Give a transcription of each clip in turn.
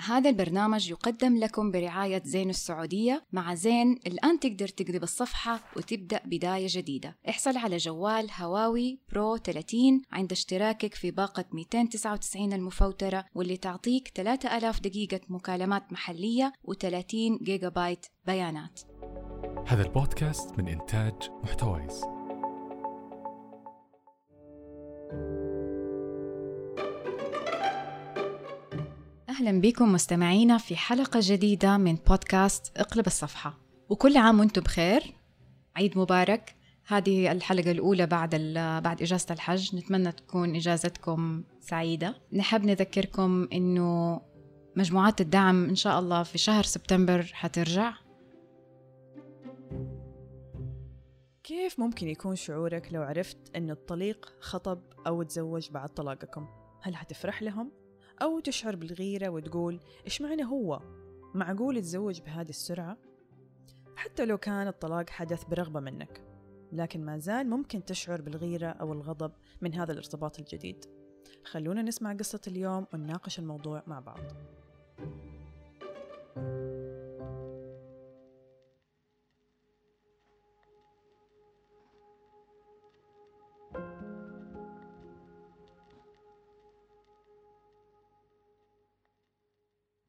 هذا البرنامج يقدم لكم برعاية زين السعودية مع زين. الآن تقدر تقلب الصفحة وتبدأ بداية جديدة. احصل على جوال هواوي برو 30 عند اشتراكك في باقة 299 المفوترة واللي تعطيك 3000 دقيقة مكالمات محلية و30 جيجا بايت بيانات. هذا البودكاست من إنتاج محتويس أهلا بكم مستمعينا في حلقة جديدة من بودكاست اقلب الصفحة. وكل عام وأنتم بخير. عيد مبارك. هذه الحلقة الأولى بعد بعد إجازة الحج. نتمنى تكون إجازتكم سعيدة. نحب نذكركم إنه مجموعات الدعم إن شاء الله في شهر سبتمبر حترجع. كيف ممكن يكون شعورك لو عرفت أن الطليق خطب أو تزوج بعد طلاقكم؟ هل حتفرح لهم؟ أو تشعر بالغيرة وتقول إيش معنى هو؟ معقول يتزوج بهذه السرعة؟ حتى لو كان الطلاق حدث برغبة منك لكن ما زال ممكن تشعر بالغيرة أو الغضب من هذا الارتباط الجديد خلونا نسمع قصة اليوم ونناقش الموضوع مع بعض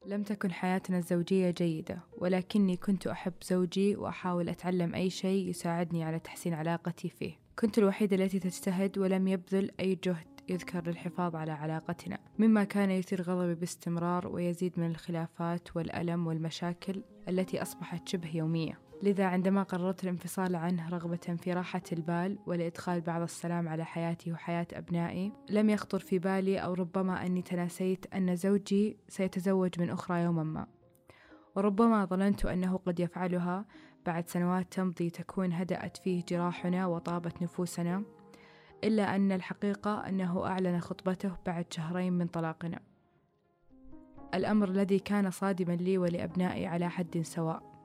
لم تكن حياتنا الزوجية جيدة ولكني كنت أحب زوجي وأحاول أتعلم أي شيء يساعدني على تحسين علاقتي فيه. كنت الوحيدة التي تجتهد ولم يبذل أي جهد يذكر للحفاظ على علاقتنا. مما كان يثير غضبي باستمرار ويزيد من الخلافات والألم والمشاكل التي أصبحت شبه يومية. لذا عندما قررت الانفصال عنه رغبة في راحة البال ولإدخال بعض السلام على حياتي وحياة أبنائي لم يخطر في بالي أو ربما أني تناسيت أن زوجي سيتزوج من أخرى يوما ما. وربما ظننت أنه قد يفعلها بعد سنوات تمضي تكون هدأت فيه جراحنا وطابت نفوسنا إلا أن الحقيقة أنه أعلن خطبته بعد شهرين من طلاقنا. الأمر الذي كان صادما لي ولأبنائي على حد سواء.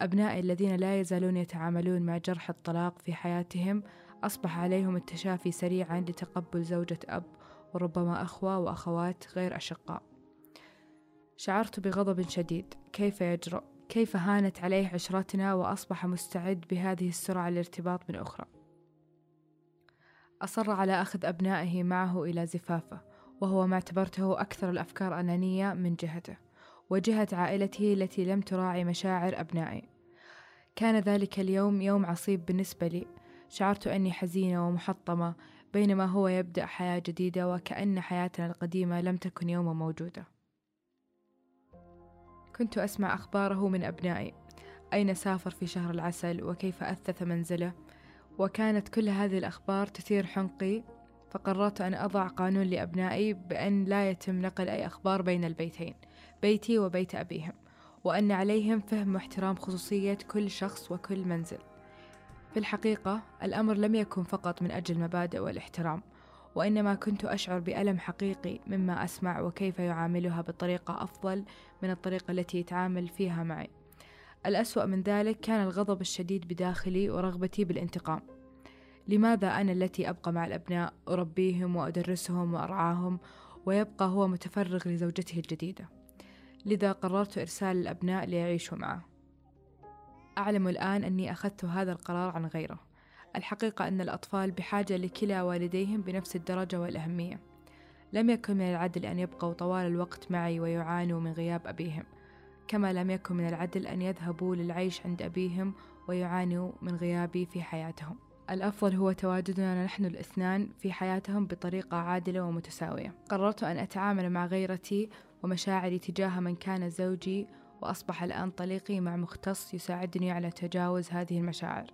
أبنائي الذين لا يزالون يتعاملون مع جرح الطلاق في حياتهم أصبح عليهم التشافي سريعا لتقبل زوجة أب وربما أخوة وأخوات غير أشقاء. شعرت بغضب شديد. كيف يجرؤ؟ كيف هانت عليه عشرتنا وأصبح مستعد بهذه السرعة للارتباط من أخرى؟ أصر على أخذ أبنائه معه إلى زفافة وهو ما اعتبرته أكثر الأفكار أنانية من جهته. وجهة عائلته التي لم تراعي مشاعر أبنائي. كان ذلك اليوم يوم عصيب بالنسبة لي. شعرت أني حزينة ومحطمة بينما هو يبدأ حياة جديدة وكأن حياتنا القديمة لم تكن يوما موجودة. كنت أسمع أخباره من أبنائي. أين سافر في شهر العسل وكيف أثث منزله؟ وكانت كل هذه الأخبار تثير حنقي فقررت أن أضع قانون لأبنائي بأن لا يتم نقل أي أخبار بين البيتين. بيتي وبيت أبيهم وأن عليهم فهم واحترام خصوصية كل شخص وكل منزل. في الحقيقة الأمر لم يكن فقط من أجل المبادئ والاحترام وإنما كنت أشعر بألم حقيقي مما أسمع وكيف يعاملها بطريقة أفضل من الطريقة التي يتعامل فيها معي. الأسوأ من ذلك كان الغضب الشديد بداخلي ورغبتي بالانتقام. لماذا أنا التي أبقى مع الأبناء أربيهم وأدرسهم وأرعاهم ويبقى هو متفرغ لزوجته الجديدة؟ لذا قررت إرسال الأبناء ليعيشوا معه. أعلم الآن أني أخذت هذا القرار عن غيره. الحقيقة أن الأطفال بحاجة لكلا والديهم بنفس الدرجة والأهمية. لم يكن من العدل أن يبقوا طوال الوقت معي ويعانوا من غياب أبيهم. كما لم يكن من العدل أن يذهبوا للعيش عند أبيهم ويعانوا من غيابي في حياتهم. الأفضل هو تواجدنا نحن الاثنان في حياتهم بطريقة عادلة ومتساوية. قررت أن أتعامل مع غيرتي ومشاعري تجاه من كان زوجي وأصبح الآن طليقي مع مختص يساعدني على تجاوز هذه المشاعر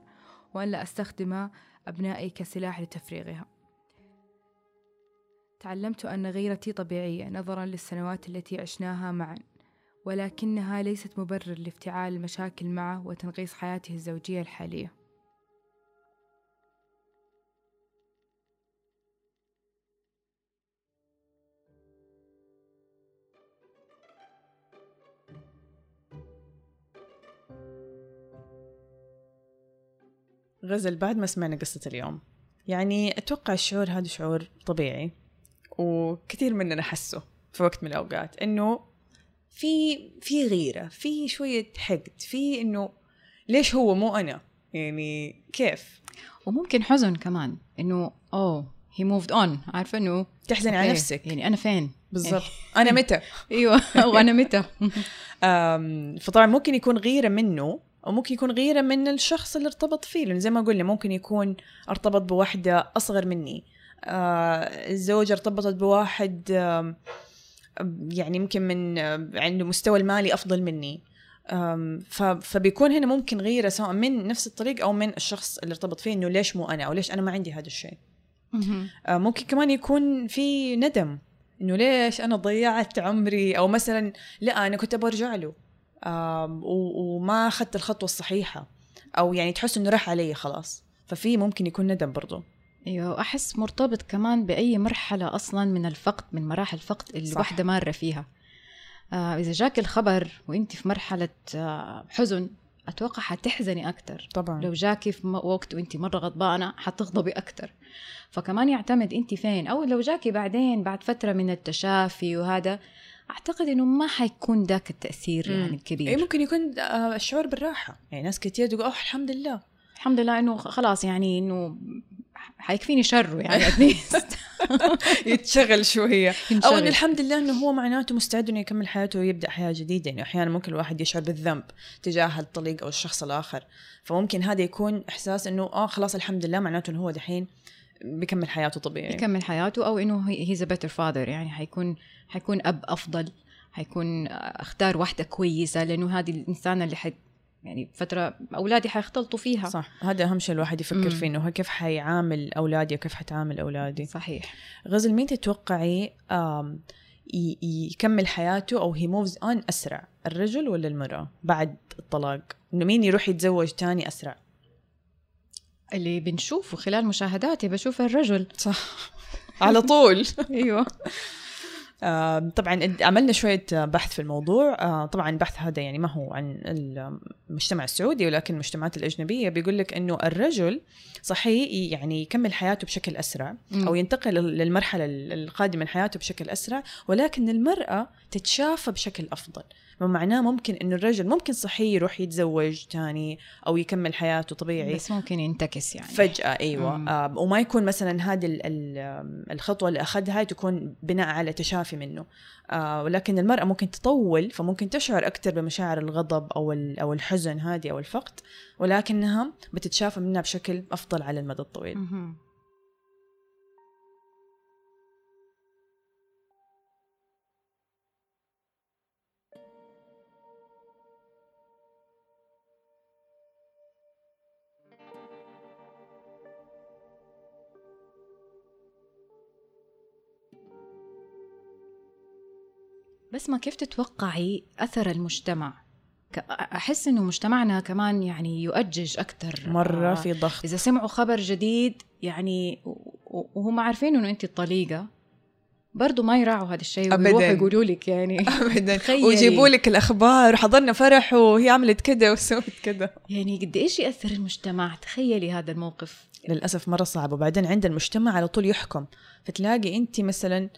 وأن لا أستخدم أبنائي كسلاح لتفريغها. تعلمت أن غيرتي طبيعية نظرا للسنوات التي عشناها معا ولكنها ليست مبرر لافتعال المشاكل معه وتنغيص حياته الزوجية الحالية. غزل بعد ما سمعنا قصة اليوم. يعني أتوقع الشعور هذا شعور طبيعي وكثير مننا حسه في وقت من الأوقات إنه في في غيرة في شوية حقد في إنه ليش هو مو أنا؟ يعني كيف؟ وممكن حزن كمان إنه أوه هي موفد اون عارفة إنه تحزني على نفسك. يعني أنا فين؟ بالضبط. أنا متى؟ أيوه وأنا متى؟ فطبعا ممكن يكون غيرة منه أو ممكن يكون غيره من الشخص اللي ارتبط فيه لأنه زي ما قلنا ممكن يكون ارتبط بواحدة أصغر مني. آه، الزوجة ارتبطت بواحد آم، يعني يمكن من آه، عنده مستوى المالي أفضل مني. فبيكون هنا ممكن غيره سواء من نفس الطريق أو من الشخص اللي ارتبط فيه إنه ليش مو أنا أو ليش أنا ما عندي هذا الشيء. آه، ممكن كمان يكون في ندم إنه ليش أنا ضيعت عمري أو مثلا لا أنا كنت أبغى أرجع له. وما أخذت الخطوة الصحيحة أو يعني تحس إنه راح علي خلاص. ففي ممكن يكون ندم برضو. أيوه احس مرتبط كمان بأي مرحلة أصلا من الفقد من مراحل الفقد اللي صح. الواحدة مارة فيها. آه إذا جاك الخبر وإنت في مرحلة آه حزن أتوقع حتحزني أكثر طبعا. لو جاكي في وقت وإنت مرة غضبانة حتغضبي أكثر فكمان يعتمد إنت فين. أو لو جاكي بعدين بعد فترة من التشافي وهذا أعتقد إنه ما حيكون ذاك التأثير مم. يعني اي الكبير ممكن يكون آه، الشعور بالراحة. يعني ناس كتير تقول أوه الحمد لله. الحمد لله إنه خلاص يعني إنه حيكفيني شره يعني اتليست يتشغل شوية. أو إنه الحمد لله إنه هو معناته مستعد إنه يكمل حياته ويبدأ حياة جديدة. يعني أحيانا ممكن الواحد يشعر بالذنب تجاه الطليق أو الشخص الآخر. فممكن هذا يكون إحساس إنه آه خلاص الحمد لله. معناته إنه هو دحين بيكمل حياته طبيعي. يكمل حياته أو إنه he's a better father يعني حيكون حيكون أب أفضل. حيكون أختار واحدة كويسة. لأنه هذه الإنسانة اللي حي يعني فترة أولادي حيختلطوا فيها. صح. هذا أهم شيء الواحد يفكر مم. فيه إنه كيف حيعامل أولادي وكيف حتعامل أولادي. صحيح. غزل مين تتوقعي يكمل حياته أو هي moves on أسرع الرجل ولا المرأة بعد الطلاق؟ إنه مين يروح يتزوج تاني أسرع؟ اللي بنشوفه خلال مشاهداتي بشوف الرجل. صح. على طول. أيوه. آم، طبعا عملنا شوية بحث في الموضوع. آه، طبعا البحث هذا يعني ما هو عن المجتمع السعودي ولكن المجتمعات الأجنبية بيقول لك أنه الرجل صحيح يعني يكمل حياته بشكل أسرع أو ينتقل للمرحلة القادمة من حياته بشكل أسرع ولكن المرأة تتشافى بشكل أفضل. ما معناه ممكن أنه الرجل ممكن صحيح يروح يتزوج تاني أو يكمل حياته طبيعي. بس ممكن ينتكس يعني. فجأة أيوة. مم. آم، وما يكون مثلا هذه ال- ال- الخطوة اللي أخذها تكون بناء على تشافي منه. آه، ولكن المرأة ممكن تطول فممكن تشعر أكثر بمشاعر الغضب أو ال- أو الحزن هذه أو الفقد ولكنها بتتشافى منها بشكل أفضل على المدى الطويل. مهم. بس ما كيف تتوقعي أثر المجتمع؟ أحس إنه مجتمعنا كمان يعني يؤجج أكثر مرة آه، في ضغط. إذا سمعوا خبر جديد يعني وهم عارفين إنه أنت الطليقة برضو ما يراعوا هذا الشيء أبداً. ويروحوا يقولوا لك يعني. تخيلي. ويجيبوا لك الأخبار وحضرنا فرح وهي عملت كده وسوت كده. يعني قد إيش يأثر المجتمع؟ تخيلي هذا الموقف. للأسف مرة صعب. وبعدين عند المجتمع على طول يحكم. فتلاقي أنت مثلا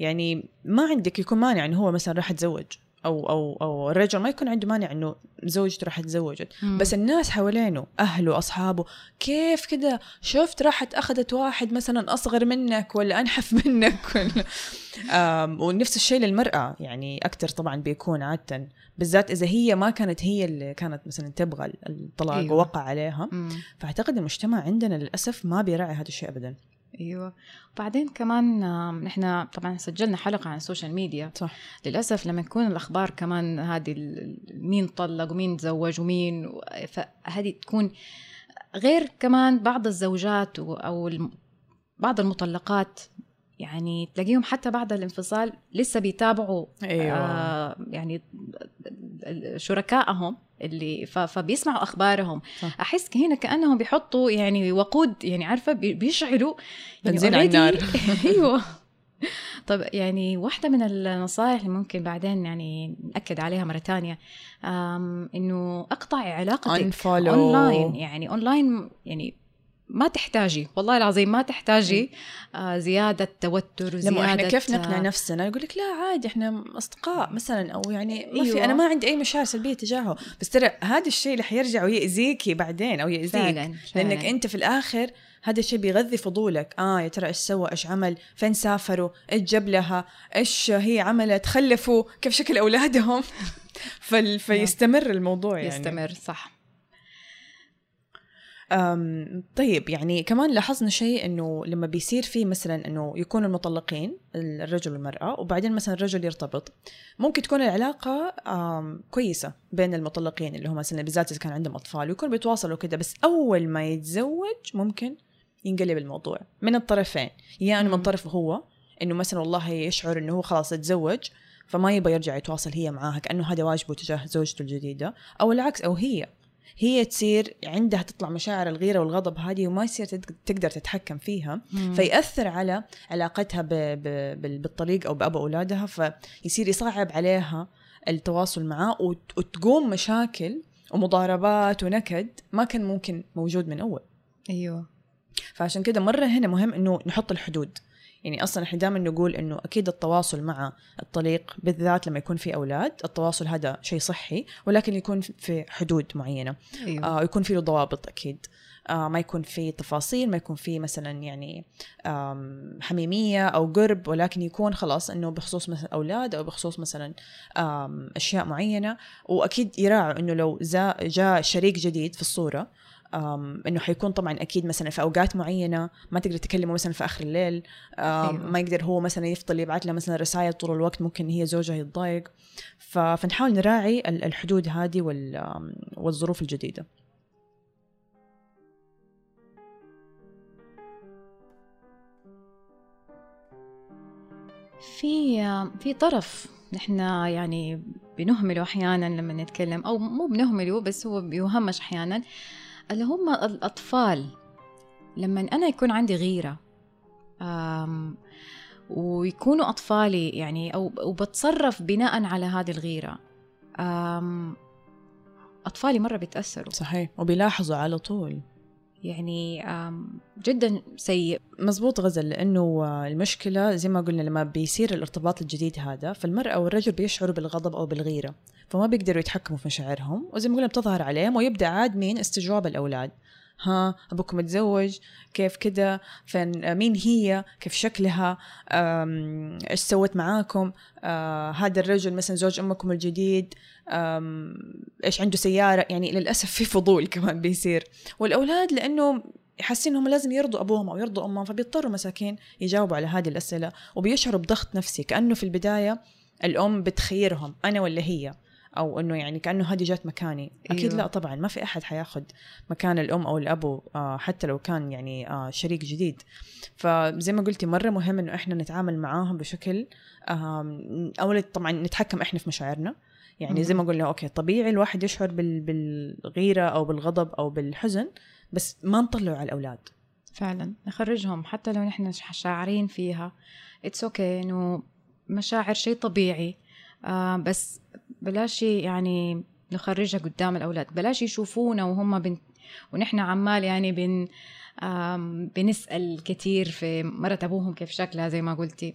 يعني ما عندك يكون مانع إنه هو مثلا راح يتزوج أو أو أو الرجل ما يكون عنده مانع إنه زوجته راح تزوجت بس الناس حوالينه أهله أصحابه كيف كده؟ شفت راحت أخذت واحد مثلا أصغر منك ولا أنحف منك ولا؟ ونفس الشيء للمرأة يعني أكتر طبعا بيكون عادة. بالذات إذا هي ما كانت هي اللي كانت مثلا تبغى الطلاق أيوة. ووقع عليها. مم. فأعتقد المجتمع عندنا للأسف ما بيراعي هذا الشيء أبدا. أيوه. وبعدين كمان نحن طبعا سجلنا حلقة عن ال social media صح. للأسف لما تكون الأخبار كمان هذه مين طلق ومين تزوج ومين فهذه تكون غير كمان بعض الزوجات أو بعض المطلقات يعني تلاقيهم حتى بعد الانفصال لسه بيتابعوا أيوة. آه يعني شركائهم اللي فبيسمعوا أخبارهم صح. أحس هنا كأنهم بيحطوا يعني وقود يعني عارفة بي- بيشعلوا يعني بنزين على already- النار. أيوه طب يعني واحدة من النصائح اللي ممكن بعدين يعني نأكد عليها مرة تانية آم، إنه أقطع علاقتك. أونلاين يعني أونلاين يعني ما تحتاجي والله العظيم ما تحتاجي آه زيادة توتر وزياده لما إحنا كيف نقنع آه، نفسنا؟ يقول لك لا عادي إحنا أصدقاء مثلا أو يعني ما في أيوة. أنا ما عندي أي مشاعر سلبية تجاهه. بس ترى هذا الشيء اللي حيرجع ويأذيكي بعدين أو يأذيك. فعلا لأنك فعلاً. أنت في الآخر هذا الشيء بيغذي فضولك. آه يا ترى إيش سوى إيش عمل؟ فين سافروا؟ إيش جاب لها؟ إيش هي عملت؟ خلفوا. كيف شكل أولادهم؟ فال... فيستمر الموضوع يعني. يستمر صح. طيب يعني كمان لاحظنا شيء إنه لما بيصير في مثلا إنه يكونوا المطلقين الرجل والمرأة وبعدين مثلا الرجل يرتبط ممكن تكون العلاقة كويسة بين المطلقين اللي هم مثلا بالذات إذا كان عندهم أطفال ويكونوا بيتواصلوا كده بس أول ما يتزوج ممكن ينقلب الموضوع من الطرفين يا إنه من مم. طرفه هو إنه مثلا والله يشعر إنه هو خلاص اتزوج فما يبغى يرجع يتواصل هي معاها كأنه هذا واجبه تجاه زوجته الجديدة أو العكس أو هي هي تصير عندها تطلع مشاعر الغيرة والغضب هذه وما يصير تقدر تتحكم فيها. مم. فيأثر على علاقتها ب... ب... بال- بالطليق أو بأبو أولادها فيصير يصعب عليها التواصل معاه وت... وتقوم مشاكل ومضاربات ونكد ما كان ممكن موجود من أول. أيوه. فعشان كده مرة هنا مهم إنه نحط الحدود. يعني أصلا إحنا دائما نقول إنه أكيد التواصل مع الطليق بالذات لما يكون في أولاد التواصل هذا شيء صحي ولكن يكون في حدود معينة. أيوه. آه يكون في له ضوابط أكيد. آه ما يكون في تفاصيل ما يكون في مثلا يعني حميمية أو قرب ولكن يكون خلاص إنه بخصوص مثلا أولاد أو بخصوص مثلا أشياء معينة. وأكيد يراعوا إنه لو جاء شريك جديد في الصورة إنه حيكون طبعا أكيد مثلا في أوقات معينة ما تقدر تكلمه مثلا في آخر الليل أيوة. ما يقدر هو مثلا يفضل يبعث له مثلا رسائل طول الوقت ممكن هي زوجها يتضايق. فنحاول نراعي ال- الحدود هذه والظروف الجديدة. في في طرف نحن يعني بنهمله أحيانا لما نتكلم أو مو بنهمله بس هو بيهمش أحيانا. اللي هم الأطفال. لما أنا يكون عندي غيرة آم، ويكونوا أطفالي يعني أو وبتصرف بناء على هذه الغيرة آم، أطفالي مرة بيتأثروا. صحيح. وبيلاحظوا على طول. يعني جدا سيء. مزبوط غزل لأنه آه، المشكلة زي ما قلنا لما بيصير الارتباط الجديد هذا فالمرأة والرجل بيشعروا بالغضب أو بالغيرة. فما بيقدروا يتحكموا في مشاعرهم وزي ما قلنا بتظهر عليهم ويبدأ عاد مين؟ استجواب الأولاد. ها أبوكم متزوج كيف كده؟ فين آه، مين هي؟ كيف شكلها؟ إيش سوت معاكم؟ آه هذا الرجل مثلا زوج أمكم الجديد إيش عنده سيارة؟ يعني للأسف في فضول كمان بيصير. والأولاد لأنه حاسين إنهم لازم يرضوا أبوهم أو يرضوا أمهم فبيضطروا مساكين يجاوبوا على هذه الأسئلة وبيشعروا بضغط نفسي كأنه في البداية الأم بتخيرهم أنا ولا هي. أو إنه يعني كأنه هذه جات مكاني. أكيد أيوة. لا طبعا ما في أحد حياخذ مكان الأم أو الأبو آه، حتى لو كان يعني آه، شريك جديد. فزي ما قلتي مرة مهم إنه إحنا نتعامل معاهم بشكل آم، اولا طبعا نتحكم إحنا في مشاعرنا. يعني زي ما قلنا okay طبيعي الواحد يشعر بال- بالغيرة أو بالغضب أو بالحزن بس ما نطلعه على الأولاد. فعلا. نخرجهم حتى لو نحن شاعرين فيها. it's okay إنه مشاعر شيء طبيعي آه بس بلاش يعني نخرجها قدام الأولاد بلاش يشوفونا وهم بن ونحن عمال يعني بن آم بنسأل كثير في مرت أبوهم كيف شكلها زي ما قلتي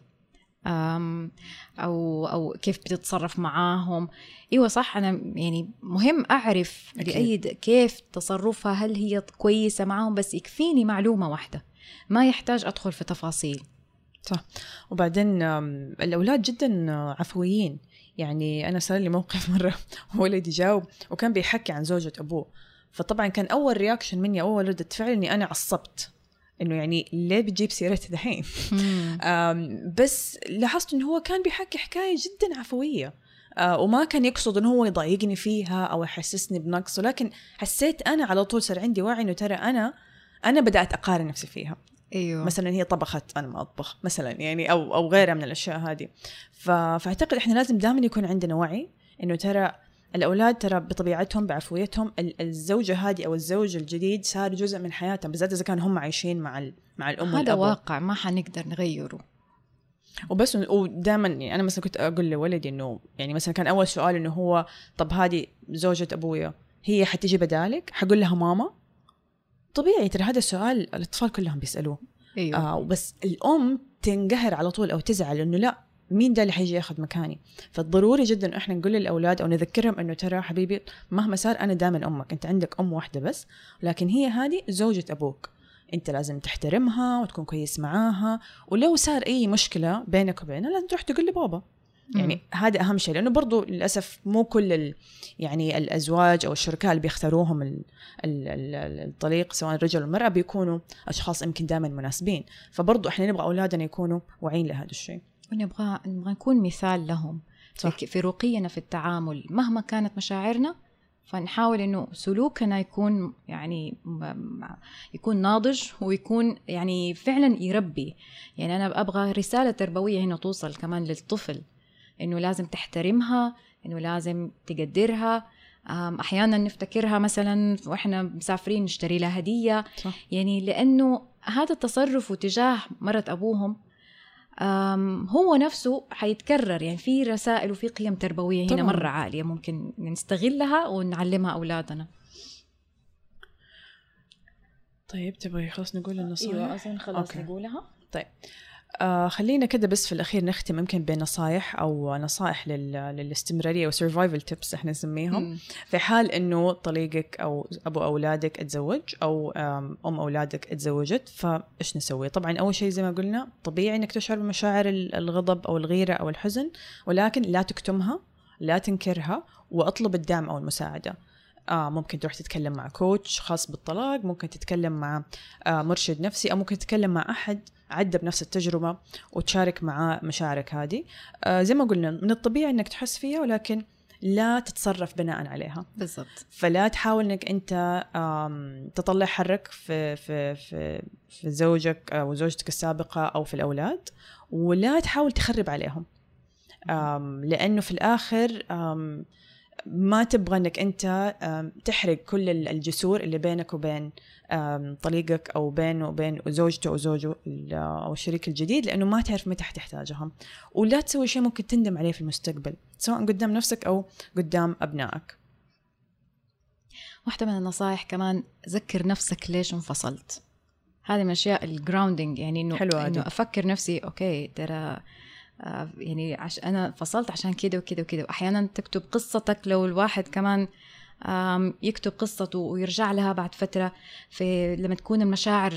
أو أو كيف بتتصرف معاهم إيوه صح أنا يعني مهم أعرف أكيد. بايد كيف تصرفها هل هي كويسة معاهم بس يكفيني معلومة واحدة ما يحتاج أدخل في تفاصيل وبعدين آم، الأولاد جدا آه، عفويين. يعني أنا صار لي موقف مرة ولدي جاوب وكان بيحكي عن زوجة أبوه. فطبعا كان أول reaction مني أول ردة فعل إني أنا عصبت. إنه يعني ليه بتجيب سيرتي دحين؟ بس لاحظت إنه هو كان بيحكي حكاية جدا عفوية. آه، وما كان يقصد إنه هو يضايقني فيها أو يحسسني بنقص. ولكن حسيت أنا على طول صار عندي وعي إنه ترى أنا أنا بدأت أقارن نفسي فيها. إيوه. مثلا هي طبخت أنا ما أطبخ مثلا يعني أو أو غيرها من الأشياء هذه. فأعتقد إحنا لازم دائما يكون عندنا وعي إنه ترى الأولاد ترى بطبيعتهم بعفويتهم ال- الزوجة هذه أو الزوج الجديد صار جزء من حياتهم بالذات إذا كانوا هم عايشين مع ال- مع الأم هذا والأب. واقع ما حنقدر نغيره. وبس ودائما يعني أنا مثلا كنت أقول لولدي إنه يعني مثلا كان أول سؤال إنه هو طب هذه زوجة أبويا هي حتيجي بدالك؟ حقول لها ماما؟ طبيعي ترى هذا السؤال الأطفال كلهم بيسألوه. أيوه. آه بس الأم تنقهر على طول أو تزعل إنه لا مين ده اللي حيجي ياخذ مكاني؟ فالضروري جدا إحنا نقول للأولاد أو نذكرهم إنه ترى حبيبي مهما صار أنا دائما أمك أنت عندك أم واحدة بس لكن هي هذه زوجة أبوك. أنت لازم تحترمها وتكون كويس معاها ولو صار أي مشكلة بينك وبينها لازم تروح تقول لبابا. يعني هذا أهم شيء لأنه برضو للأسف مو كل ال يعني الأزواج أو الشركاء اللي بيختاروهم ال ال ال الطليق سواء الرجل والمراه بيكونوا أشخاص يمكن دائما مناسبين. فبرضو إحنا نبغى أولادنا يكونوا واعيين لهذا الشيء. ونبغى نبغى نكون مثال لهم. صح. في- رقينا في التعامل مهما كانت مشاعرنا فنحاول إنه سلوكنا يكون يعني يكون ناضج ويكون يعني فعلا يربي. يعني أنا أبغى رسالة تربوية هنا توصل كمان للطفل. إنه لازم تحترمها إنه لازم تقدرها. أحيانا نفتكرها مثلا وإحنا مسافرين نشتري لها هدية. صح. يعني لأنه هذا التصرف تجاه مرة أبوهم هو نفسه حيتكرر. يعني في رسائل وفي قيم تربوية هنا طبعاً. مرة عالية ممكن نستغلها ونعلمها أولادنا. طيب تبغي خلاص نقول النصائح اظن خلاص أوكي. نقولها. آه خلينا كده بس في الأخير نختم يمكن بنصائح أو نصائح لل... للاستمرارية أو survival tips إحنا نسميهم. في حال إنه طليقك أو أبو أولادك اتزوج أو آم، أم أولادك اتزوجت فإيش نسوي؟ طبعا أول شيء زي ما قلنا طبيعي إنك تشعر بمشاعر ال- الغضب أو الغيرة أو الحزن ولكن لا تكتمها لا تنكرها وأطلب الدعم أو المساعدة آه ممكن تروح تتكلم مع كوتش خاص بالطلاق ممكن تتكلم مع آه مرشد نفسي أو ممكن تتكلم مع أحد عدى بنفس التجربة وتشارك معاه مشاعرك هذه. آه زي ما قلنا من الطبيعي إنك تحس فيها ولكن لا تتصرف بناء عليها. بالضبط. فلا تحاول إنك أنت تطلع حرك في في في في زوجك أو زوجتك السابقة أو في الأولاد ولا تحاول تخرب عليهم. لأنه في الآخر ما تبغى إنك أنت تحرق كل ال- الجسور اللي بينك وبين طليقك أو بينه وبين زوجته أو زوجه ال- أو الشريك الجديد لأنه ما تعرف متى حتحتاجهم. ولا تسوي شيء ممكن تندم عليه في المستقبل سواء قدام نفسك أو قدام أبنائك. واحدة من النصائح كمان ذكر نفسك ليش انفصلت. هذه من الاشياء ال grounding يعني إنه. إنه أفكر نفسي okay ترى يعني ليش أنا انفصلت عشان كده وكده وكده. وأحيانا تكتب قصتك لو الواحد كمان يكتب قصته ويرجع لها بعد فترة. في لما تكون المشاعر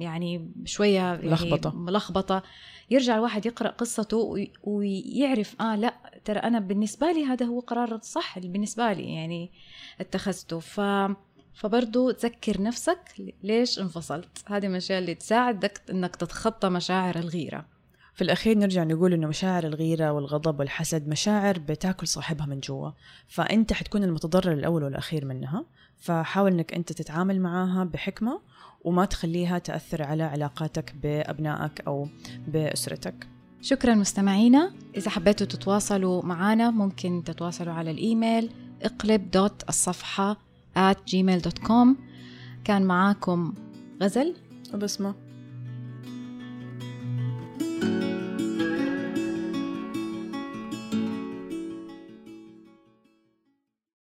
يعني شوية يعني ملخبطة. ملخبطة يرجع الواحد يقرأ قصته وي- ويعرف آه لأ ترى أنا بالنسبة لي هذا هو قرار صح بالنسبة لي يعني اتخذته. ف فبرضو تذكر نفسك ليش انفصلت. هذه من الأشياء اللي تساعدك إنك تتخطى مشاعر الغيرة. في الأخير نرجع نقول إنه مشاعر الغيرة والغضب والحسد مشاعر بتاكل صاحبها من جوا. فأنت حتكون المتضرر الأول والأخير منها. فحاول إنك أنت تتعامل معاها بحكمة وما تخليها تأثر على علاقاتك بأبنائك أو بأسرتك. شكرا مستمعينا. إذا حبيتوا تتواصلوا معنا ممكن تتواصلوا على الإيميل اقلب دوت الصفحة at gmail.com كان معاكم غزل وبسمة.